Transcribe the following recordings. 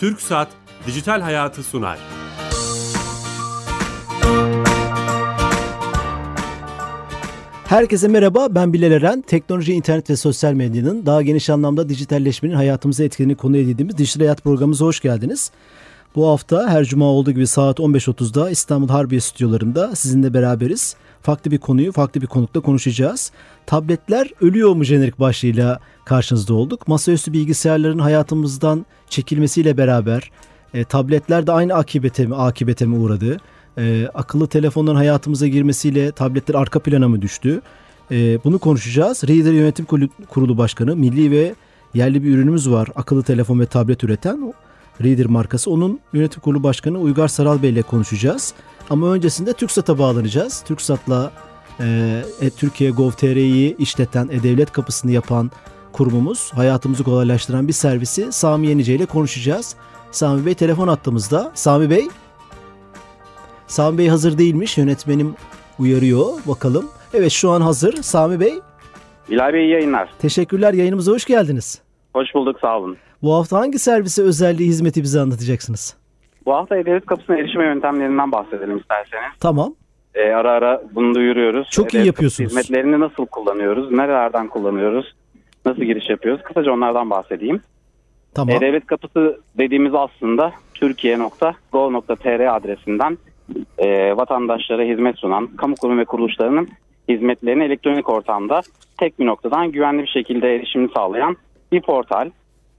Türk Saat Dijital Hayatı sunar. Herkese merhaba, ben Bilal Eren. Teknoloji, internet ve sosyal medyanın daha geniş anlamda dijitalleşmenin hayatımıza etkilerini konu edildiğimiz Dijital Hayat programımıza hoş geldiniz. Bu hafta her cuma olduğu gibi saat 15.30'da İstanbul Harbiye stüdyolarında sizinle beraberiz. Farklı bir konuyu farklı bir konukla konuşacağız. Tabletler ölüyor mu jenerik başlığıyla karşınızda olduk. Masaüstü bilgisayarların hayatımızdan çekilmesiyle beraber e, tabletler de aynı akibete mi, akibete mi uğradı? E, akıllı telefonların hayatımıza girmesiyle tabletler arka plana mı düştü? E, bunu konuşacağız. Reader Yönetim Kurulu Başkanı, milli ve yerli bir ürünümüz var. Akıllı telefon ve tablet üreten Reader markası. Onun yönetim kurulu başkanı Uygar Saral Bey ile konuşacağız. Ama öncesinde TürkSat'a bağlanacağız. TürkSat'la e, e, Türkiye Gov.tr'yi işleten, e-devlet kapısını yapan kurumumuz, hayatımızı kolaylaştıran bir servisi Sami Yenice ile konuşacağız. Sami Bey telefon attığımızda. Sami Bey, Sami Bey hazır değilmiş. Yönetmenim uyarıyor. Bakalım. Evet şu an hazır. Sami Bey. Bilal Bey yayınlar. Teşekkürler. Yayınımıza hoş geldiniz. Hoş bulduk sağ olun. Bu hafta hangi servise özelliği hizmeti bize anlatacaksınız? Bu hafta E-Devlet kapısına erişime yöntemlerinden bahsedelim isterseniz. Tamam. Ee, ara ara bunu duyuruyoruz. Çok iyi yapıyorsunuz. Hizmetlerini nasıl kullanıyoruz? Nerelerden kullanıyoruz? Nasıl giriş yapıyoruz? Kısaca onlardan bahsedeyim. Tamam. E-Devlet kapısı dediğimiz aslında türkiye.gov.tr adresinden e, vatandaşlara hizmet sunan kamu kurum ve kuruluşlarının hizmetlerini elektronik ortamda tek bir noktadan güvenli bir şekilde erişimini sağlayan bir portal,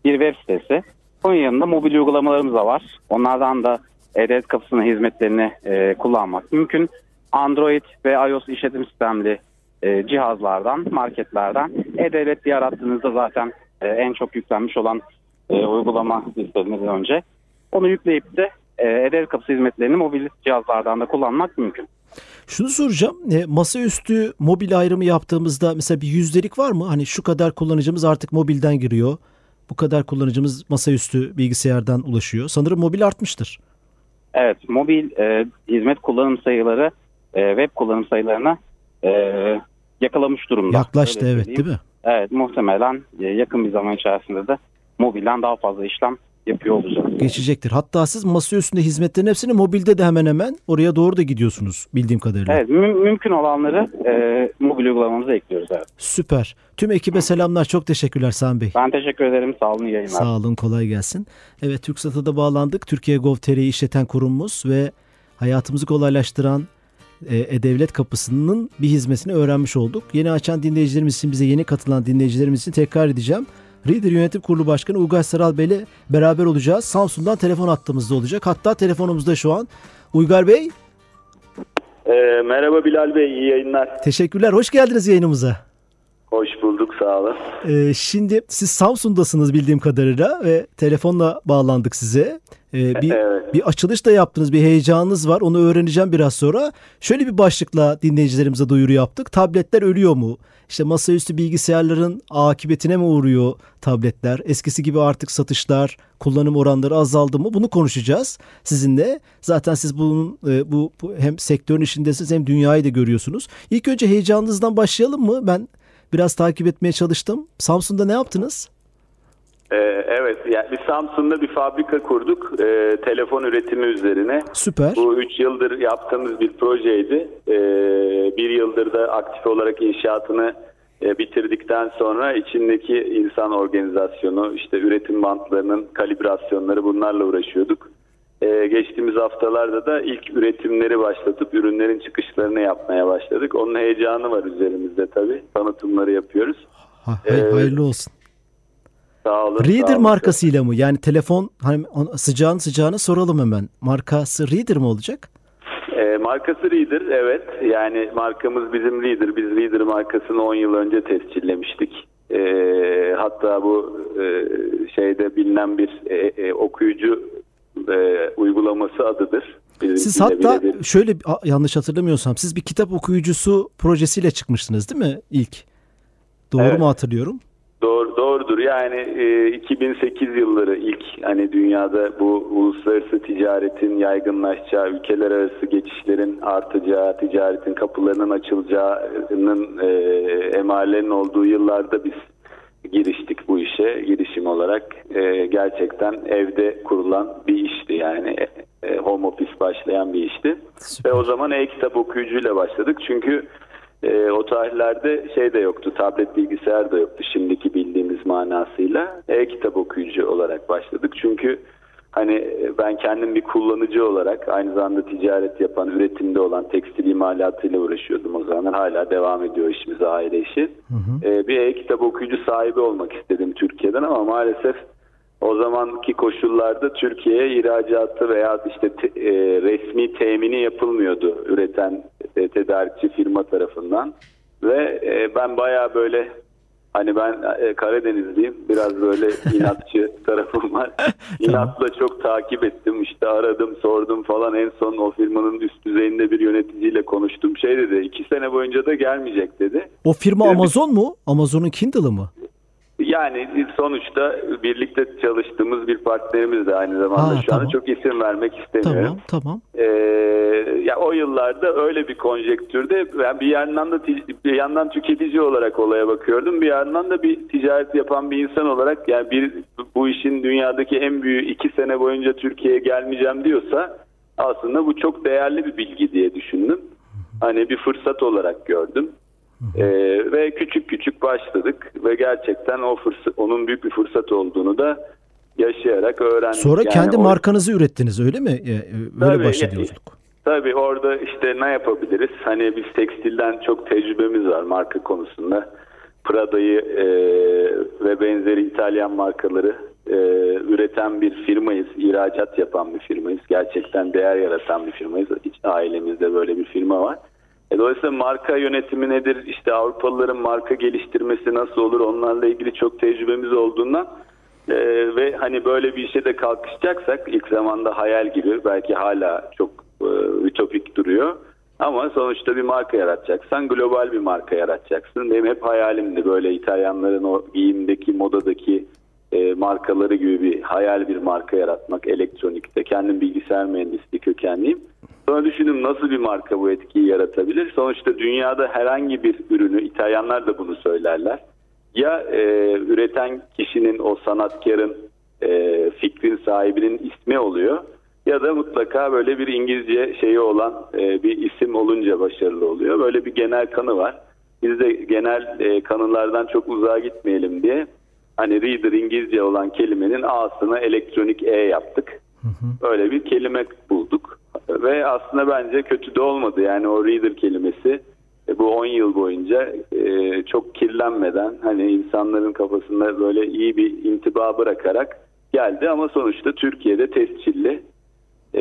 bir web sitesi. Onun yanında mobil uygulamalarımız da var. Onlardan da E-Devlet kapısının hizmetlerini e, kullanmak mümkün. Android ve iOS işletim sistemli e, cihazlardan, marketlerden E-Devlet diye arattığınızda zaten e, en çok yüklenmiş olan e, uygulama listelerinden önce. Onu yükleyip de E-Devlet kapısı hizmetlerini mobil cihazlardan da kullanmak mümkün. Şunu soracağım. E, masaüstü mobil ayrımı yaptığımızda mesela bir yüzdelik var mı? Hani şu kadar kullanıcımız artık mobilden giriyor. Bu kadar kullanıcımız masaüstü bilgisayardan ulaşıyor. Sanırım mobil artmıştır. Evet, mobil e, hizmet kullanım sayıları e, web kullanım sayılarına e, yakalamış durumda. Yaklaştı evet değil mi? Evet, muhtemelen e, yakın bir zaman içerisinde de mobilden daha fazla işlem yapıyor olacağız. Geçecektir. Hatta siz masa üstünde hizmetlerin hepsini mobilde de hemen hemen oraya doğru da gidiyorsunuz bildiğim kadarıyla. Evet mü- mümkün olanları e, mobil uygulamamıza ekliyoruz. Evet. Süper. Tüm ekibe selamlar. Çok teşekkürler Sami Bey. Ben teşekkür ederim. Sağ olun yayınlar. Sağ olun kolay gelsin. Evet TürkSat'a da bağlandık. Türkiye Gov.tr'yi işleten kurumumuz ve hayatımızı kolaylaştıran E-Devlet kapısının bir hizmetini öğrenmiş olduk. Yeni açan dinleyicilerimiz için bize yeni katılan dinleyicilerimiz için tekrar edeceğim. Reader Yönetim Kurulu Başkanı Uygar Saral Bey ile beraber olacağız. Samsun'dan telefon attığımızda olacak. Hatta telefonumuzda şu an. Uygar Bey. E, merhaba Bilal Bey, iyi yayınlar. Teşekkürler. Hoş geldiniz yayınımıza. Hoş bulduk, sağ olun. Ee, şimdi siz Samsun'dasınız bildiğim kadarıyla ve telefonla bağlandık size. Ee, bir, Evet. bir açılış da yaptınız, bir heyecanınız var. Onu öğreneceğim biraz sonra. Şöyle bir başlıkla dinleyicilerimize duyuru yaptık. Tabletler ölüyor mu? İşte masaüstü bilgisayarların akıbetine mi uğruyor tabletler? Eskisi gibi artık satışlar, kullanım oranları azaldı mı? Bunu konuşacağız sizinle. Zaten siz bunun e, bu, bu hem sektörün içindesiniz hem dünyayı da görüyorsunuz. İlk önce heyecanınızdan başlayalım mı? Ben biraz takip etmeye çalıştım. Samsun'da ne yaptınız? E, evet, yani biz Samsun'da bir fabrika kurduk, e, telefon üretimi üzerine. Süper. Bu 3 yıldır yaptığımız bir projeydi. E, bir yıldır da aktif olarak inşaatını e, bitirdikten sonra içindeki insan organizasyonu, işte üretim bantlarının kalibrasyonları bunlarla uğraşıyorduk. E, geçtiğimiz haftalarda da ilk üretimleri başlatıp ürünlerin çıkışlarını yapmaya başladık. Onun heyecanı var üzerimizde tabii. Tanıtımları yapıyoruz. Ha, hay- Evet. hayırlı olsun. Sağ olun. sağ Reader olun. markasıyla mı? Yani telefon hani sıcağın sıcağını soralım hemen. Markası Reader mi olacak? E, markası Reader evet. Yani markamız bizim Reader. Biz Reader markasını 10 yıl önce tescillemiştik. E, hatta bu e, şeyde bilinen bir e, e, okuyucu e, uygulaması adıdır. Siz hatta şöyle yanlış hatırlamıyorsam siz bir kitap okuyucusu projesiyle çıkmıştınız değil mi ilk? Doğru Evet. mu hatırlıyorum? Doğru, doğrudur. Yani e, 2008 yılları ilk hani dünyada bu uluslararası ticaretin yaygınlaşacağı, ülkeler arası geçişlerin artacağı, ticaretin kapılarının açılacağının e, emarelerin olduğu yıllarda biz giriştik bu işe girişim olarak. E, gerçekten evde kurulan bir işti yani e, home office başlayan bir işti. Süper. Ve o zaman e-kitap okuyucuyla başladık. Çünkü e, o tarihlerde şey de yoktu, tablet bilgisayar da yoktu şimdiki bildiğimiz manasıyla. E-kitap okuyucu olarak başladık. Çünkü hani e, ben kendim bir kullanıcı olarak aynı zamanda ticaret yapan, üretimde olan tekstil imalatıyla uğraşıyordum o zamanlar. Hala devam ediyor işimiz aile işi. E, bir e-kitap okuyucu sahibi olmak istedim Türkiye'den ama maalesef o zamanki koşullarda Türkiye'ye ihracatı veya işte te- e, resmi temini yapılmıyordu üreten e, tedarikçi firma tarafından ve e, ben baya böyle hani ben e, Karadenizliyim biraz böyle inatçı tarafım var inatla çok takip ettim işte aradım sordum falan en son o firmanın üst düzeyinde bir yöneticiyle konuştum şey dedi iki sene boyunca da gelmeyecek dedi. O firma Evet. Amazon mu? Amazon'un Kindle'ı mı? Yani sonuçta birlikte çalıştığımız bir partnerimiz de aynı zamanda Ha, şu tamam. anda çok isim vermek istemiyorum. Tamam, tamam. Ee, ya o yıllarda öyle bir konjektürde ben bir yandan da bir yandan tüketici olarak olaya bakıyordum. Bir yandan da bir ticaret yapan bir insan olarak yani bir bu işin dünyadaki en büyüğü iki sene boyunca Türkiye'ye gelmeyeceğim diyorsa aslında bu çok değerli bir bilgi diye düşündüm. Hani bir fırsat olarak gördüm. Ee, ve küçük küçük başladık ve gerçekten o fırsat onun büyük bir fırsat olduğunu da yaşayarak öğrendik. Sonra Yani kendi o- markanızı ürettiniz öyle mi? E, e, Böyle Tabii, ya- yolculuk. Tabii orada işte ne yapabiliriz? Hani biz tekstilden çok tecrübemiz var marka konusunda. Prada'yı e, ve benzeri İtalyan markaları e, üreten bir firmayız. ihracat yapan bir firmayız. Gerçekten değer yaratan bir firmayız. Hiç ailemizde böyle bir firma var. E, dolayısıyla marka yönetimi nedir? İşte Avrupalıların marka geliştirmesi nasıl olur? Onlarla ilgili çok tecrübemiz olduğundan e, ve hani böyle bir işe de kalkışacaksak ilk zamanda hayal gibi belki hala çok e, ütopik duruyor. Ama sonuçta bir marka yaratacaksan global bir marka yaratacaksın. Benim hep hayalimdi böyle İtalyanların o giyimdeki, modadaki e, markaları gibi bir hayal bir marka yaratmak elektronikte. Kendim bilgisayar mühendisliği kökenliyim. Sonra düşündüm nasıl bir marka bu etkiyi yaratabilir? Sonuçta dünyada herhangi bir ürünü, İtalyanlar da bunu söylerler. Ya e, üreten kişinin, o sanatkarın, e, fikrin sahibinin ismi oluyor ya da mutlaka böyle bir İngilizce şeyi olan e, bir isim olunca başarılı oluyor. Böyle bir genel kanı var. Biz de genel e, kanılardan çok uzağa gitmeyelim diye hani reader İngilizce olan kelimenin A'sını elektronik E yaptık. Öyle bir kelime bulduk. Ve aslında bence kötü de olmadı. Yani o reader kelimesi e, bu 10 yıl boyunca e, çok kirlenmeden hani insanların kafasında böyle iyi bir intiba bırakarak geldi ama sonuçta Türkiye'de tescilli e,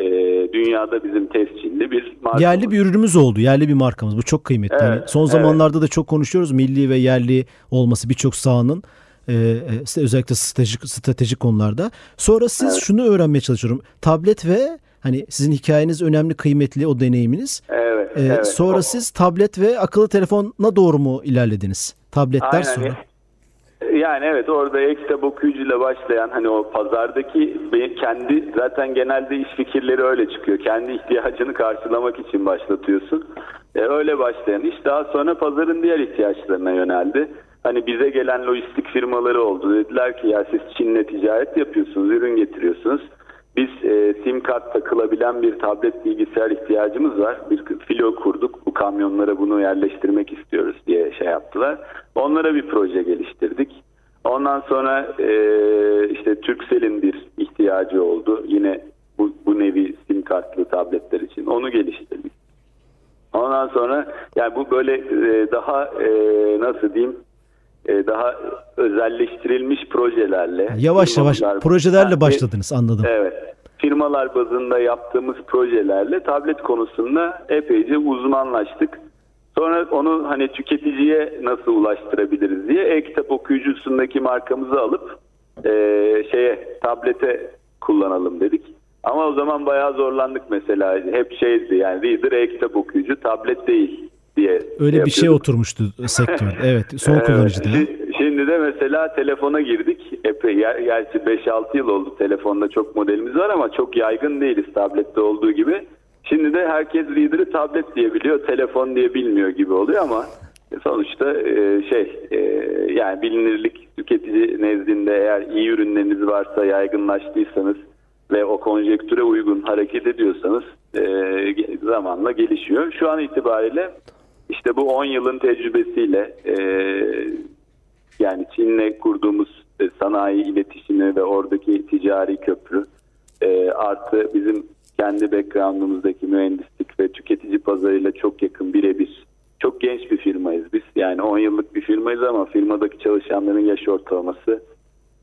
dünyada bizim tescilli bir marka. Yerli bir ürünümüz oldu. Yerli bir markamız. Bu çok kıymetli. Evet, Hani son evet. zamanlarda da çok konuşuyoruz. Milli ve yerli olması birçok sahanın e, e, özellikle stratejik stratejik konularda. Sonra siz şunu öğrenmeye çalışıyorum. Tablet ve hani sizin hikayeniz önemli, kıymetli o deneyiminiz. Evet, E, evet. sonra O- siz tablet ve akıllı telefona doğru mu ilerlediniz? Tabletler Aynen. sonra. Yani evet orada e-kitap okuyucuyla başlayan hani o pazardaki kendi zaten genelde iş fikirleri öyle çıkıyor. Kendi ihtiyacını karşılamak için başlatıyorsun. E, öyle başlayan iş daha sonra pazarın diğer ihtiyaçlarına yöneldi. Hani bize gelen lojistik firmaları oldu. Dediler ki ya siz Çin'le ticaret yapıyorsunuz, ürün getiriyorsunuz. Biz e, sim kart takılabilen bir tablet bilgisayar ihtiyacımız var. Bir filo kurduk. Bu kamyonlara bunu yerleştirmek istiyoruz diye şey yaptılar. Onlara bir proje geliştirdik. Ondan sonra e, işte Turkcell'in bir ihtiyacı oldu. Yine bu, bu nevi sim kartlı tabletler için. Onu geliştirdik. Ondan sonra yani bu böyle e, daha e, nasıl diyeyim daha özelleştirilmiş projelerle Yavaş yavaş projelerle Yani- başladınız anladım. Evet. Firmalar bazında yaptığımız projelerle tablet konusunda epeyce uzmanlaştık. Sonra onu hani tüketiciye nasıl ulaştırabiliriz diye e-kitap okuyucusundaki markamızı alıp e, şeye tablete kullanalım dedik. Ama o zaman bayağı zorlandık mesela. Hep şeydi yani reader e-kitap okuyucu tablet değil diye. Öyle bir şey oturmuştu sektör. Evet, son Evet, kullanıcıda. şi- Şimdi de mesela telefona girdik. Epey, ger- gerçi 5-6 yıl oldu telefonda çok modelimiz var ama çok yaygın değiliz tablette olduğu gibi. Şimdi de herkes reader'ı tablet diye biliyor, telefon diye bilmiyor gibi oluyor ama sonuçta e, şey e, yani bilinirlik tüketici nezdinde eğer iyi ürünleriniz varsa yaygınlaştıysanız ve o konjektüre uygun hareket ediyorsanız e, zamanla gelişiyor. Şu an itibariyle işte bu 10 yılın tecrübesiyle e, yani Çin'le kurduğumuz e, sanayi iletişimi ve oradaki ticari köprü e, artı bizim kendi background'umuzdaki mühendislik ve tüketici pazarıyla çok yakın birebir. Çok genç bir firmayız biz. Yani 10 yıllık bir firmayız ama firmadaki çalışanların yaş ortalaması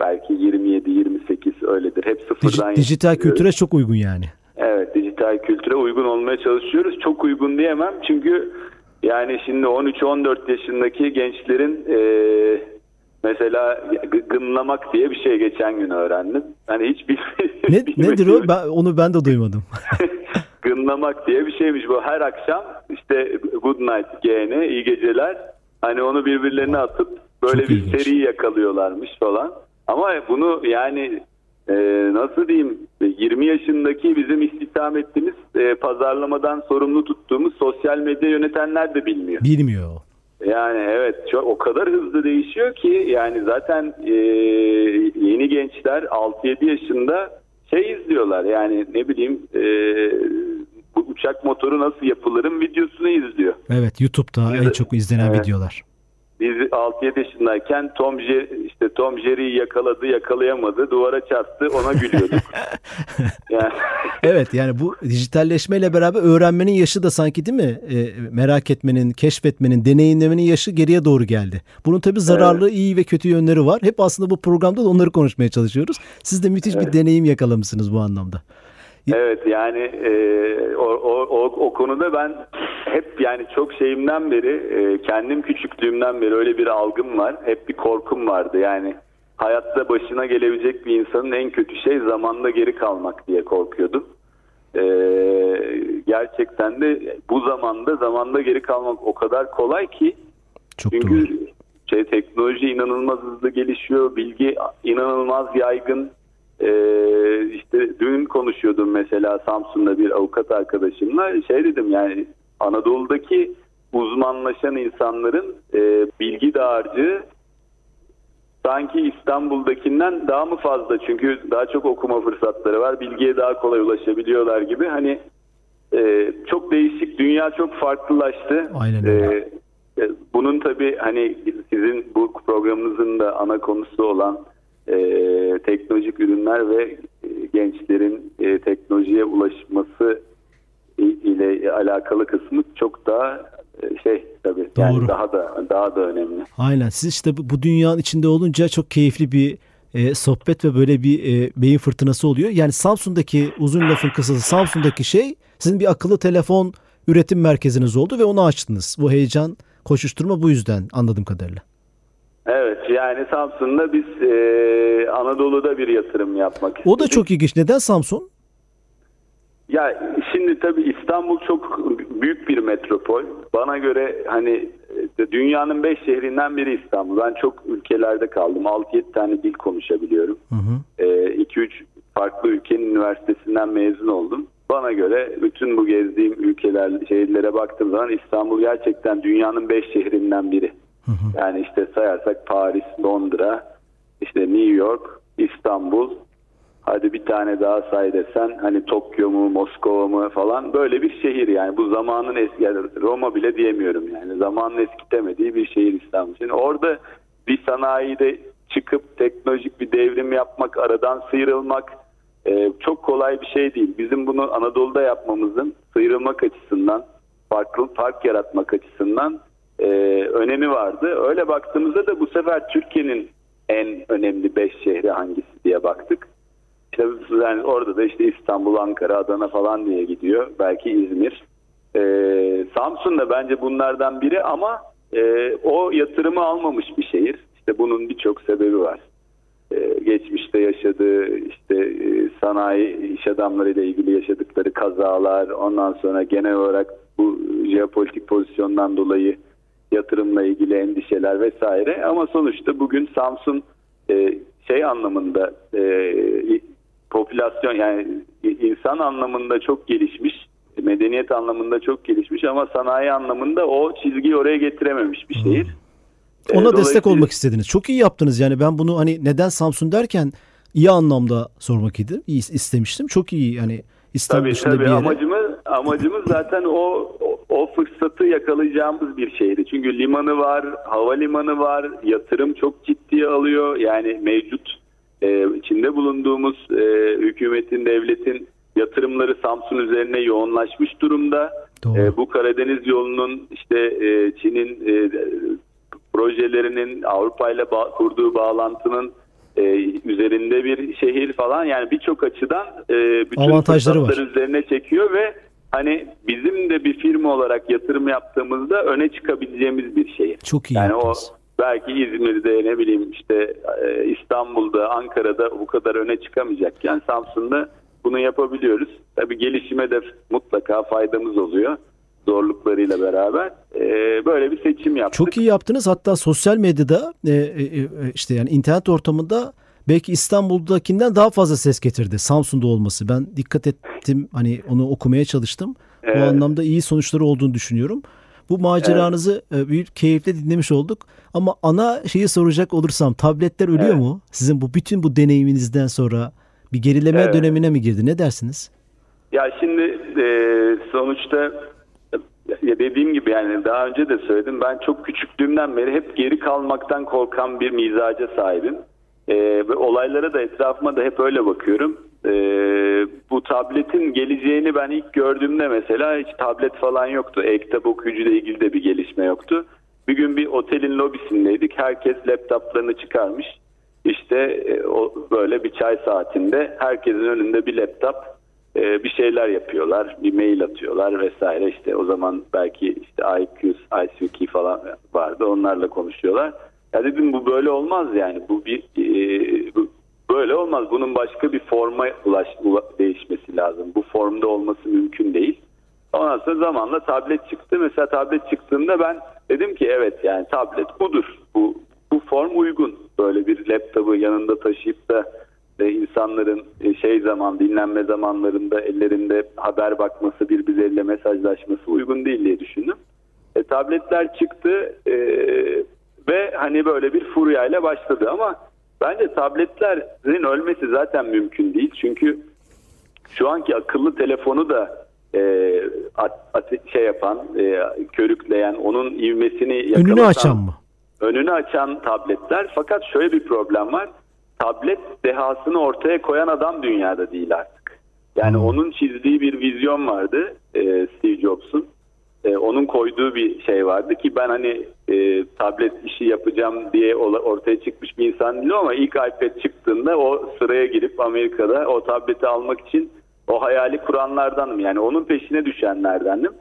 belki 27-28 öyledir. Hep sıfırdan Dij- dijital kültüre çok uygun yani. Evet dijital kültüre uygun olmaya çalışıyoruz. Çok uygun diyemem çünkü yani şimdi 13-14 yaşındaki gençlerin e, mesela gınlamak diye bir şey geçen gün öğrendim. Hani hiç ne, Nedir o? Ben, onu ben de duymadım. gınlamak diye bir şeymiş bu. Her akşam işte good night GN iyi geceler. Hani onu birbirlerine atıp böyle Çok bir ilginç. seri yakalıyorlarmış falan. Ama bunu yani e, nasıl diyeyim 20 yaşındaki bizim istihdam ettiğimiz e, pazarlamadan sorumlu tuttuğumuz sosyal medya yönetenler de bilmiyor. Bilmiyor. Yani evet çok, o kadar hızlı değişiyor ki yani zaten e, yeni gençler 6-7 yaşında şey izliyorlar yani ne bileyim e, bu uçak motoru nasıl yapılırın videosunu izliyor. Evet YouTube'da en çok izlenen evet. videolar biz 6-7 yaşındayken Tom Jerry, işte Tom Jerry'yi yakaladı, yakalayamadı, duvara çarptı, ona gülüyorduk. yani. Evet yani bu dijitalleşmeyle beraber öğrenmenin yaşı da sanki değil mi? E, merak etmenin, keşfetmenin, deneyimlemenin yaşı geriye doğru geldi. Bunun tabii zararlı, evet. iyi ve kötü yönleri var. Hep aslında bu programda da onları konuşmaya çalışıyoruz. Siz de müthiş evet. bir deneyim yakalamışsınız bu anlamda. Evet yani e, o, o, o, o konuda ben hep yani çok şeyimden beri e, kendim küçüklüğümden beri öyle bir algım var. Hep bir korkum vardı yani hayatta başına gelebilecek bir insanın en kötü şey zamanda geri kalmak diye korkuyordum. E, gerçekten de bu zamanda zamanda geri kalmak o kadar kolay ki çok çünkü doğru. şey teknoloji inanılmaz hızlı gelişiyor, bilgi inanılmaz yaygın ee, işte dün konuşuyordum mesela Samsun'da bir avukat arkadaşımla şey dedim yani Anadolu'daki uzmanlaşan insanların e, bilgi dağarcığı sanki İstanbul'dakinden daha mı fazla çünkü daha çok okuma fırsatları var bilgiye daha kolay ulaşabiliyorlar gibi hani e, çok değişik dünya çok farklılaştı. Aynen öyle. E, bunun tabii hani sizin bu programınızın da ana konusu olan e, teknolojik ürünler ve e, gençlerin e, teknolojiye ulaşması ile alakalı kısmı çok daha e, şey tabii Doğru. yani daha da daha da önemli. Aynen. Siz işte bu dünyanın içinde olunca çok keyifli bir e, sohbet ve böyle bir e, beyin fırtınası oluyor. Yani Samsun'daki uzun lafın kısası Samsun'daki şey sizin bir akıllı telefon üretim merkeziniz oldu ve onu açtınız. Bu heyecan, koşuşturma bu yüzden anladığım kadarıyla. Evet yani Samsun'da biz e, Anadolu'da bir yatırım yapmak istedik. O da çok ilginç. Neden Samsun? Ya şimdi tabii İstanbul çok büyük bir metropol. Bana göre hani e, dünyanın beş şehrinden biri İstanbul. Ben çok ülkelerde kaldım. 6-7 tane dil konuşabiliyorum. 2-3 e, farklı ülkenin üniversitesinden mezun oldum. Bana göre bütün bu gezdiğim ülkeler, şehirlere baktığım zaman İstanbul gerçekten dünyanın beş şehrinden biri. Yani işte sayarsak Paris, Londra, işte New York, İstanbul, hadi bir tane daha say desen hani Tokyo mu, Moskova mı falan böyle bir şehir yani bu zamanın eski yani Roma bile diyemiyorum yani zamanın eskitemediği bir şehir İstanbul. Şimdi orada bir sanayide çıkıp teknolojik bir devrim yapmak, aradan sıyrılmak e, çok kolay bir şey değil. Bizim bunu Anadolu'da yapmamızın sıyrılmak açısından, farklı fark yaratmak açısından e, önemi vardı. Öyle baktığımızda da bu sefer Türkiye'nin en önemli 5 şehri hangisi diye baktık. İşte yani orada da işte İstanbul, Ankara, Adana falan diye gidiyor. Belki İzmir. Ee, Samsun da bence bunlardan biri ama e, o yatırımı almamış bir şehir. İşte bunun birçok sebebi var. Ee, geçmişte yaşadığı işte e, sanayi iş adamlarıyla ilgili yaşadıkları kazalar, ondan sonra genel olarak bu jeopolitik pozisyondan dolayı yatırımla ilgili endişeler vesaire ama sonuçta bugün Samsun e, şey anlamında e, popülasyon yani insan anlamında çok gelişmiş Medeniyet anlamında çok gelişmiş ama sanayi anlamında o çizgiyi oraya getirememiş bir şehir. Ona Ee, destek dolayısıyla- olmak istediniz. Çok iyi yaptınız yani ben bunu hani neden Samsun derken iyi anlamda sormak idim. İyi istemiştim. Çok iyi yani İstanbul Tabii tabii bir yere. amacımız amacımız zaten o, o o fırsatı yakalayacağımız bir şehri. Çünkü limanı var, havalimanı var, yatırım çok ciddiye alıyor. Yani mevcut e, içinde bulunduğumuz e, hükümetin, devletin yatırımları Samsun üzerine yoğunlaşmış durumda. Doğru. E, bu Karadeniz yolunun işte e, Çin'in e, projelerinin Avrupa ile ba- kurduğu bağlantının e, üzerinde bir şehir falan yani birçok açıdan e, bütün Avantajları var. üzerine çekiyor ve hani bizim de bir firma olarak yatırım yaptığımızda öne çıkabileceğimiz bir şehir. Çok iyi Yani o yaptınız. belki İzmir'de ne bileyim işte e, İstanbul'da, Ankara'da bu kadar öne çıkamayacakken Samsun'da bunu yapabiliyoruz. Tabii gelişime de mutlaka faydamız oluyor zorluklarıyla beraber. E, böyle bir seçim yaptık. Çok iyi yaptınız. Hatta sosyal medyada e, e, e, işte yani internet ortamında belki İstanbul'dakinden daha fazla ses getirdi. Samsun'da olması. Ben dikkat ettim. Hani onu okumaya çalıştım. Bu Evet. anlamda iyi sonuçları olduğunu düşünüyorum. Bu maceranızı e, bir keyifle dinlemiş olduk. Ama ana şeyi soracak olursam tabletler ölüyor Evet. mu? Sizin bu bütün bu deneyiminizden sonra bir gerileme Evet. dönemine mi girdi? Ne dersiniz? Ya şimdi e, sonuçta ya dediğim gibi yani daha önce de söyledim ben çok küçüklüğümden beri hep geri kalmaktan korkan bir mizaca sahibim. E, ve olaylara da etrafıma da hep öyle bakıyorum. E, bu tabletin geleceğini ben ilk gördüğümde mesela hiç tablet falan yoktu. E-kitap okuyucuyla ilgili de bir gelişme yoktu. Bir gün bir otelin lobisindeydik. Herkes laptoplarını çıkarmış. İşte e, o böyle bir çay saatinde herkesin önünde bir laptop e, bir şeyler yapıyorlar, bir mail atıyorlar vesaire. İşte o zaman belki işte IQ, ICQ falan vardı. Onlarla konuşuyorlar. Ya dedim bu böyle olmaz yani. Bu bir e, bu böyle olmaz. Bunun başka bir forma ulaş, ula- değişmesi lazım. Bu formda olması mümkün değil. Ondan sonra zamanla tablet çıktı. Mesela tablet çıktığında ben dedim ki evet yani tablet budur. Bu bu form uygun. Böyle bir laptopu yanında taşıyıp da e, insanların e, şey zaman dinlenme zamanlarında ellerinde haber bakması birbirleriyle mesajlaşması uygun değil diye düşündüm. E, tabletler çıktı e, ve hani böyle bir furyayla başladı ama bence tabletlerin ölmesi zaten mümkün değil. Çünkü şu anki akıllı telefonu da e, at- at- şey yapan, e, körükleyen, onun ivmesini yakalatan, Önünü açan mı? önünü açan tabletler. Fakat şöyle bir problem var. Tablet dehasını ortaya koyan adam dünyada değil artık. Yani Hmm. onun çizdiği bir vizyon vardı e, Steve Jobs'un. E, onun koyduğu bir şey vardı ki ben hani e, tablet işi yapacağım diye ortaya çıkmış bir insan değilim ama ilk iPad çıktığında o sıraya girip Amerika'da o tableti almak için o hayali kuranlardanım. Yani onun peşine düşenlerdendim.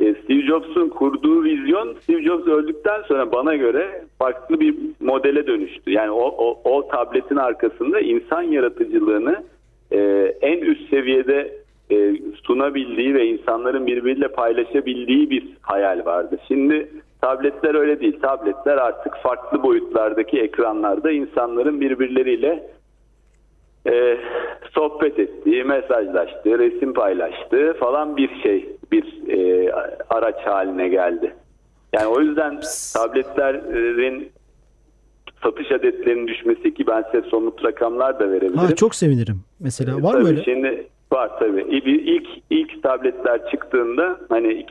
E, Steve Jobs'un kurduğu vizyon Steve Jobs öldükten sonra bana göre farklı bir modele dönüştü. Yani o, o, o tabletin arkasında insan yaratıcılığını e, en üst seviyede e, sunabildiği ve insanların birbiriyle paylaşabildiği bir hayal vardı. Şimdi tabletler öyle değil. Tabletler artık farklı boyutlardaki ekranlarda insanların birbirleriyle e, sohbet ettiği, mesajlaştığı, resim paylaştığı falan bir şey, bir e, araç haline geldi. Yani o yüzden tabletlerin satış adetlerinin düşmesi ki ben size somut rakamlar da verebilirim. Ha çok sevinirim. Mesela var mı öyle? Şimdi var tabii. İlk ilk, ilk tabletler çıktığında hani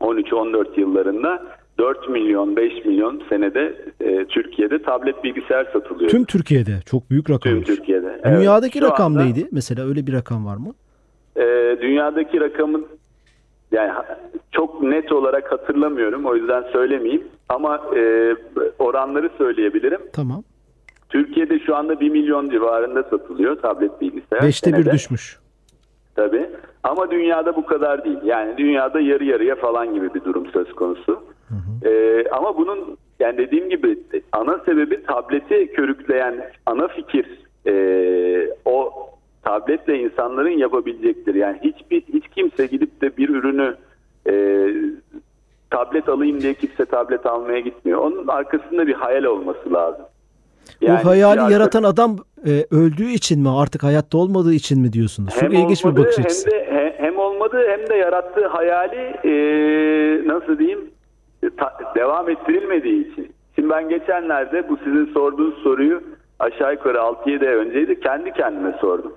2013-14 yıllarında 4 milyon 5 milyon senede e, Türkiye'de tablet bilgisayar satılıyor. Tüm Türkiye'de çok büyük rakam. Tüm Türkiye'de. Evet. Dünyadaki rakam anda, neydi? Mesela öyle bir rakam var mı? e, dünyadaki rakamın yani çok net olarak hatırlamıyorum o yüzden söylemeyeyim ama e, oranları söyleyebilirim. Tamam. Türkiye'de şu anda 1 milyon civarında satılıyor tablet bilgisayar. Beşte bir senede. düşmüş. Tabii. Ama dünyada bu kadar değil. Yani dünyada yarı yarıya falan gibi bir durum söz konusu. Ee, ama bunun yani dediğim gibi ana sebebi tableti körükleyen ana fikir ee, o tabletle insanların yapabilecektir. Yani hiçbir hiç kimse gidip de bir ürünü ee, tablet alayım diye kimse tablet almaya gitmiyor. Onun arkasında bir hayal olması lazım. O hayali arka- yaratan adam e, öldüğü için mi artık hayatta olmadığı için mi diyorsunuz? Çok hem ilginç bir bakış açısı. Hem de he- hem olmadı hem de yarattığı hayali e, nasıl diyeyim ta, devam ettirilmediği için. Şimdi ben geçenlerde bu sizin sorduğunuz soruyu aşağı yukarı 6-7 ay önceydi kendi kendime sordum.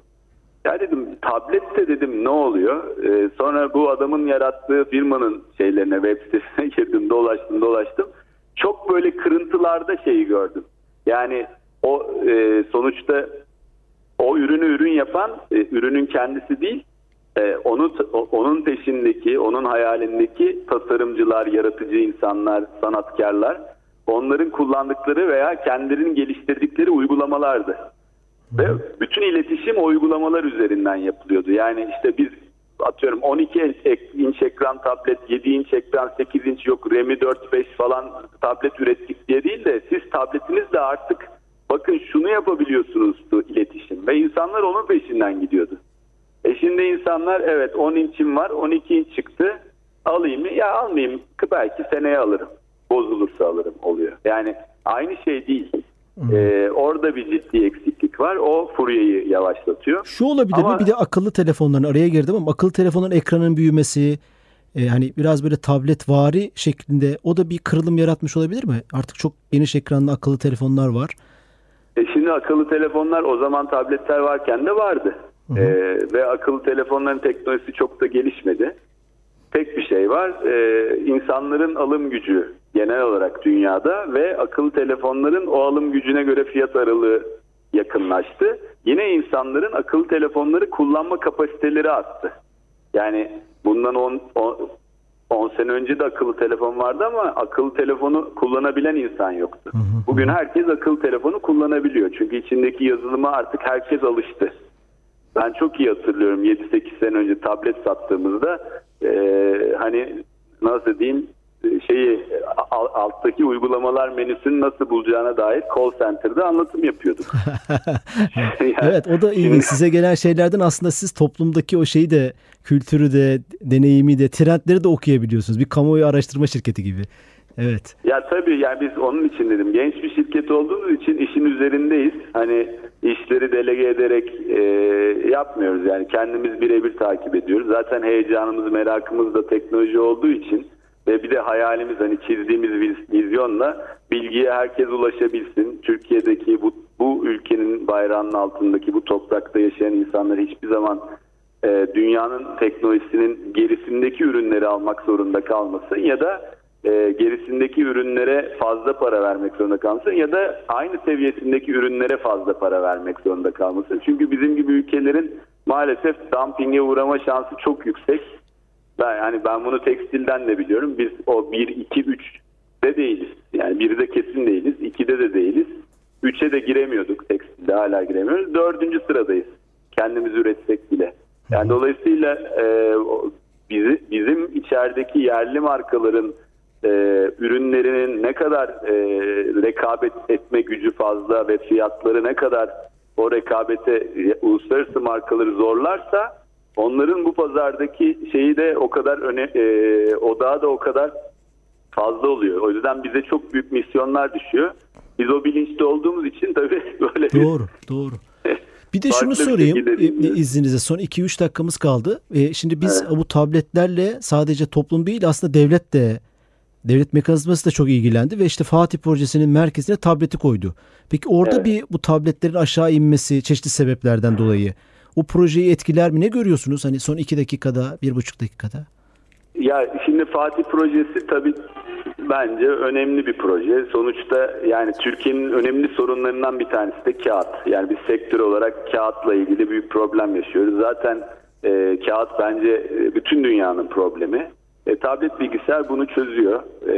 Ya dedim tablette dedim ne oluyor? Ee, sonra bu adamın yarattığı firmanın şeylerine web sitesine girdim dolaştım dolaştım. Çok böyle kırıntılarda şeyi gördüm. Yani o e, sonuçta o ürünü ürün yapan e, ürünün kendisi değil e, onun onun peşindeki onun hayalindeki tasarımcılar, yaratıcı insanlar, sanatkarlar onların kullandıkları veya kendilerinin geliştirdikleri uygulamalardı. Ve bütün iletişim o uygulamalar üzerinden yapılıyordu. Yani işte biz atıyorum 12 inç ekran tablet, 7 inç ekran, 8 inç yok RAM'i 4-5 falan tablet ürettik diye değil de siz tabletinizle artık bakın şunu yapabiliyorsunuz iletişim. Ve insanlar onun peşinden gidiyordu. E şimdi insanlar evet 10 inçim var 12 inç çıktı alayım mı? Ya almayayım belki seneye alırım. Bozulursa alırım oluyor. Yani aynı şey değil. Ee, orada bir ciddi eksiklik var. O furyayı yavaşlatıyor. Şu olabilir ama... mi? Bir de akıllı telefonların araya girdim ama akıllı telefonların ekranın büyümesi e, hani biraz böyle tablet vari şeklinde o da bir kırılım yaratmış olabilir mi? Artık çok geniş ekranlı akıllı telefonlar var. E şimdi akıllı telefonlar o zaman tabletler varken de vardı. Hı hı. E, ve akıllı telefonların teknolojisi çok da gelişmedi. Tek bir şey var. E, insanların alım gücü genel olarak dünyada ve akıllı telefonların o alım gücüne göre fiyat aralığı yakınlaştı. Yine insanların akıllı telefonları kullanma kapasiteleri arttı. Yani bundan 10 10 sene önce de akıllı telefon vardı ama akıllı telefonu kullanabilen insan yoktu. Bugün herkes akıllı telefonu kullanabiliyor. Çünkü içindeki yazılıma artık herkes alıştı. Ben çok iyi hatırlıyorum 7-8 sene önce tablet sattığımızda e, hani nasıl diyeyim şeyi alttaki uygulamalar menüsünü nasıl bulacağına dair call center'da anlatım yapıyorduk. yani, evet o da iyi. Size gelen şeylerden aslında siz toplumdaki o şeyi de kültürü de deneyimi de trendleri de okuyabiliyorsunuz. Bir kamuoyu araştırma şirketi gibi. Evet. Ya tabii yani biz onun için dedim. Genç bir şirket olduğumuz için işin üzerindeyiz. Hani işleri delege ederek e, yapmıyoruz. Yani kendimiz birebir takip ediyoruz. Zaten heyecanımız, merakımız da teknoloji olduğu için ve bir de hayalimiz hani çizdiğimiz vizyonla bilgiye herkes ulaşabilsin. Türkiye'deki bu, bu ülkenin bayrağının altındaki bu toprakta yaşayan insanlar hiçbir zaman e, dünyanın teknolojisinin gerisindeki ürünleri almak zorunda kalmasın ya da e, gerisindeki ürünlere fazla para vermek zorunda kalmasın ya da aynı seviyesindeki ürünlere fazla para vermek zorunda kalmasın. Çünkü bizim gibi ülkelerin maalesef dumpinge uğrama şansı çok yüksek ben yani ben bunu tekstilden de biliyorum. Biz o 1 2 3 de değiliz. Yani bir de kesin değiliz. 2'de de değiliz. 3'e de giremiyorduk. Tekstilde hala giremiyoruz. Dördüncü sıradayız. Kendimiz üretsek bile. Yani dolayısıyla e, bizi, bizim içerideki yerli markaların e, ürünlerinin ne kadar e, rekabet etme gücü fazla ve fiyatları ne kadar o rekabete e, uluslararası markaları zorlarsa onların bu pazardaki şeyi de o kadar öne, e, odağı da o kadar fazla oluyor. O yüzden bize çok büyük misyonlar düşüyor. Biz o bilinçte olduğumuz için tabii böyle Doğru, doğru. Bir de şunu sorayım e, izninizle son 2-3 dakikamız kaldı. E, şimdi biz evet. bu tabletlerle sadece toplum değil aslında devlet de devlet mekanizması da çok ilgilendi ve işte Fatih projesinin merkezine tableti koydu. Peki orada evet. bir bu tabletlerin aşağı inmesi çeşitli sebeplerden dolayı o projeyi etkiler mi? Ne görüyorsunuz hani son iki dakikada, bir buçuk dakikada? Ya şimdi Fatih projesi tabii bence önemli bir proje. Sonuçta yani Türkiye'nin önemli sorunlarından bir tanesi de kağıt. Yani biz sektör olarak kağıtla ilgili büyük problem yaşıyoruz. Zaten e, kağıt bence e, bütün dünyanın problemi. E, tablet bilgisayar bunu çözüyor. E,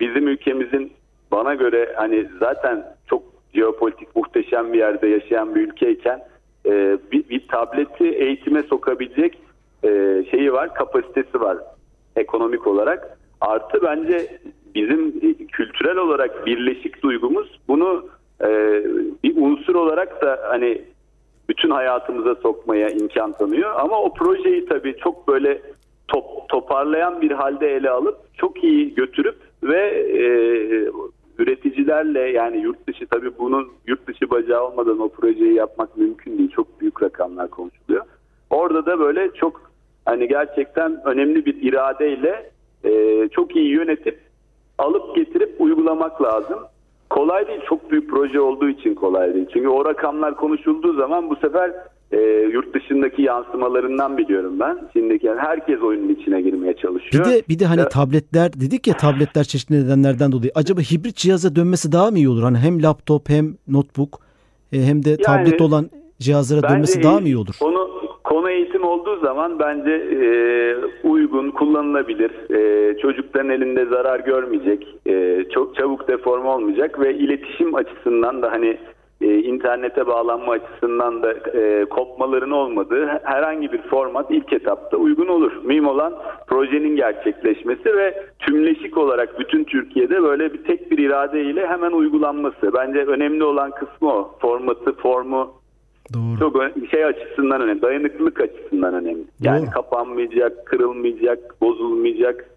bizim ülkemizin bana göre hani zaten çok jeopolitik muhteşem bir yerde yaşayan bir ülkeyken e, bir, bir tableti eğitime sokabilecek e, şeyi var, kapasitesi var ekonomik olarak. Artı bence bizim kültürel olarak birleşik duygumuz bunu e, bir unsur olarak da hani bütün hayatımıza sokmaya imkan tanıyor. Ama o projeyi tabii çok böyle top, toparlayan bir halde ele alıp çok iyi götürüp ve e, üreticilerle yani yurt dışı tabii bunun yurt dışı bacağı olmadan o projeyi yapmak mümkün değil. Çok büyük rakamlar konuşuluyor. Orada da böyle çok hani gerçekten önemli bir iradeyle e, çok iyi yönetip alıp getirip uygulamak lazım. Kolay değil, çok büyük proje olduğu için kolay değil. Çünkü o rakamlar konuşulduğu zaman bu sefer e, yurt dışındaki yansımalarından biliyorum ben. Şimdiki yani herkes oyunun içine girmeye çalışıyor. Bir de bir de hani Ya- tabletler dedik ya tabletler çeşitli nedenlerden dolayı. Acaba hibrit cihaza dönmesi daha mı iyi olur? Hani hem laptop hem notebook e, hem de tablet olan cihazlara dönmesi daha mı iyi olur? Konu, konu eğitim olduğu zaman bence e, uygun, kullanılabilir. E, çocukların elinde zarar görmeyecek. E, çok çabuk deforme olmayacak ve iletişim açısından da hani e, internete bağlanma açısından da e, kopmaların olmadığı herhangi bir format ilk etapta uygun olur. Mühim olan projenin gerçekleşmesi ve tümleşik olarak bütün Türkiye'de böyle bir tek bir iradeyle hemen uygulanması. Bence önemli olan kısmı o. Formatı, formu, Doğru. çok şey açısından önemli. Dayanıklılık açısından önemli. Yani Doğru. kapanmayacak, kırılmayacak, bozulmayacak,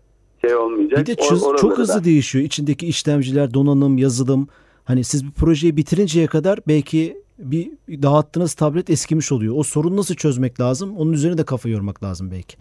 şey olmayacak. Bir de çöz- çok da- hızlı değişiyor. İçindeki işlemciler, donanım, yazılım. Hani siz bir projeyi bitirinceye kadar belki bir dağıttığınız tablet eskimiş oluyor. O sorunu nasıl çözmek lazım? Onun üzerine de kafa yormak lazım belki.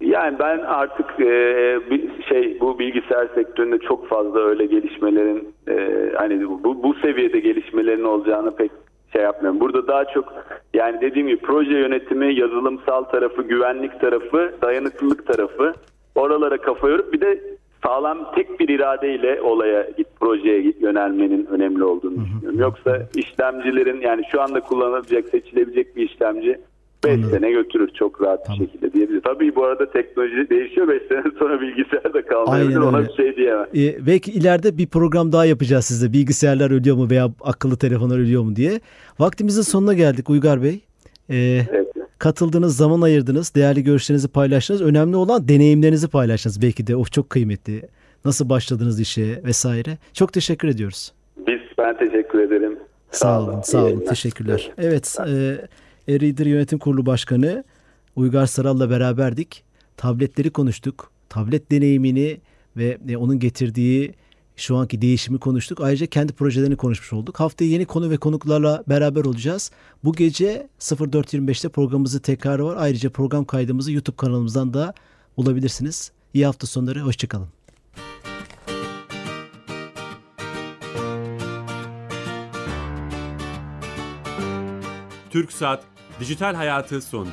Yani ben artık e, şey bu bilgisayar sektöründe çok fazla öyle gelişmelerin e, hani bu, bu seviyede gelişmelerin olacağını pek şey yapmıyorum. Burada daha çok yani dediğim gibi proje yönetimi, yazılımsal tarafı, güvenlik tarafı, dayanıklılık tarafı oralara kafa yorup bir de sağlam tek bir iradeyle olaya git projeye git yönelmenin önemli olduğunu düşünüyorum. Yoksa işlemcilerin yani şu anda kullanılabilecek, seçilebilecek bir işlemci 5 Anladım. sene götürür çok rahat Tamam. bir şekilde diyebiliriz. Tabii bu arada teknoloji değişiyor 5 sene sonra bilgisayar da kalmayabilir Aynen ona öyle. bir şey diyemem. Ee, belki ileride bir program daha yapacağız sizde. Bilgisayarlar ölüyor mu veya akıllı telefonlar ölüyor mu diye. Vaktimizin sonuna geldik Uygar Bey. Ee, Evet. Katıldınız, zaman ayırdınız, değerli görüşlerinizi paylaştınız. Önemli olan deneyimlerinizi paylaştınız. Belki de o çok kıymetli. Nasıl başladınız işe vesaire. Çok teşekkür ediyoruz. Biz ben teşekkür ederim. Sağ olun, sağ olun. Teşekkürler. Evet, e, E-Reader Yönetim Kurulu Başkanı Uygar Saral'la beraberdik. Tabletleri konuştuk. Tablet deneyimini ve e, onun getirdiği şu anki değişimi konuştuk. Ayrıca kendi projelerini konuşmuş olduk. Haftaya yeni konu ve konuklarla beraber olacağız. Bu gece 04.25'te programımızı tekrarı var. Ayrıca program kaydımızı YouTube kanalımızdan da bulabilirsiniz. İyi hafta sonları, hoşçakalın. Türk Saat Dijital Hayatı sondu.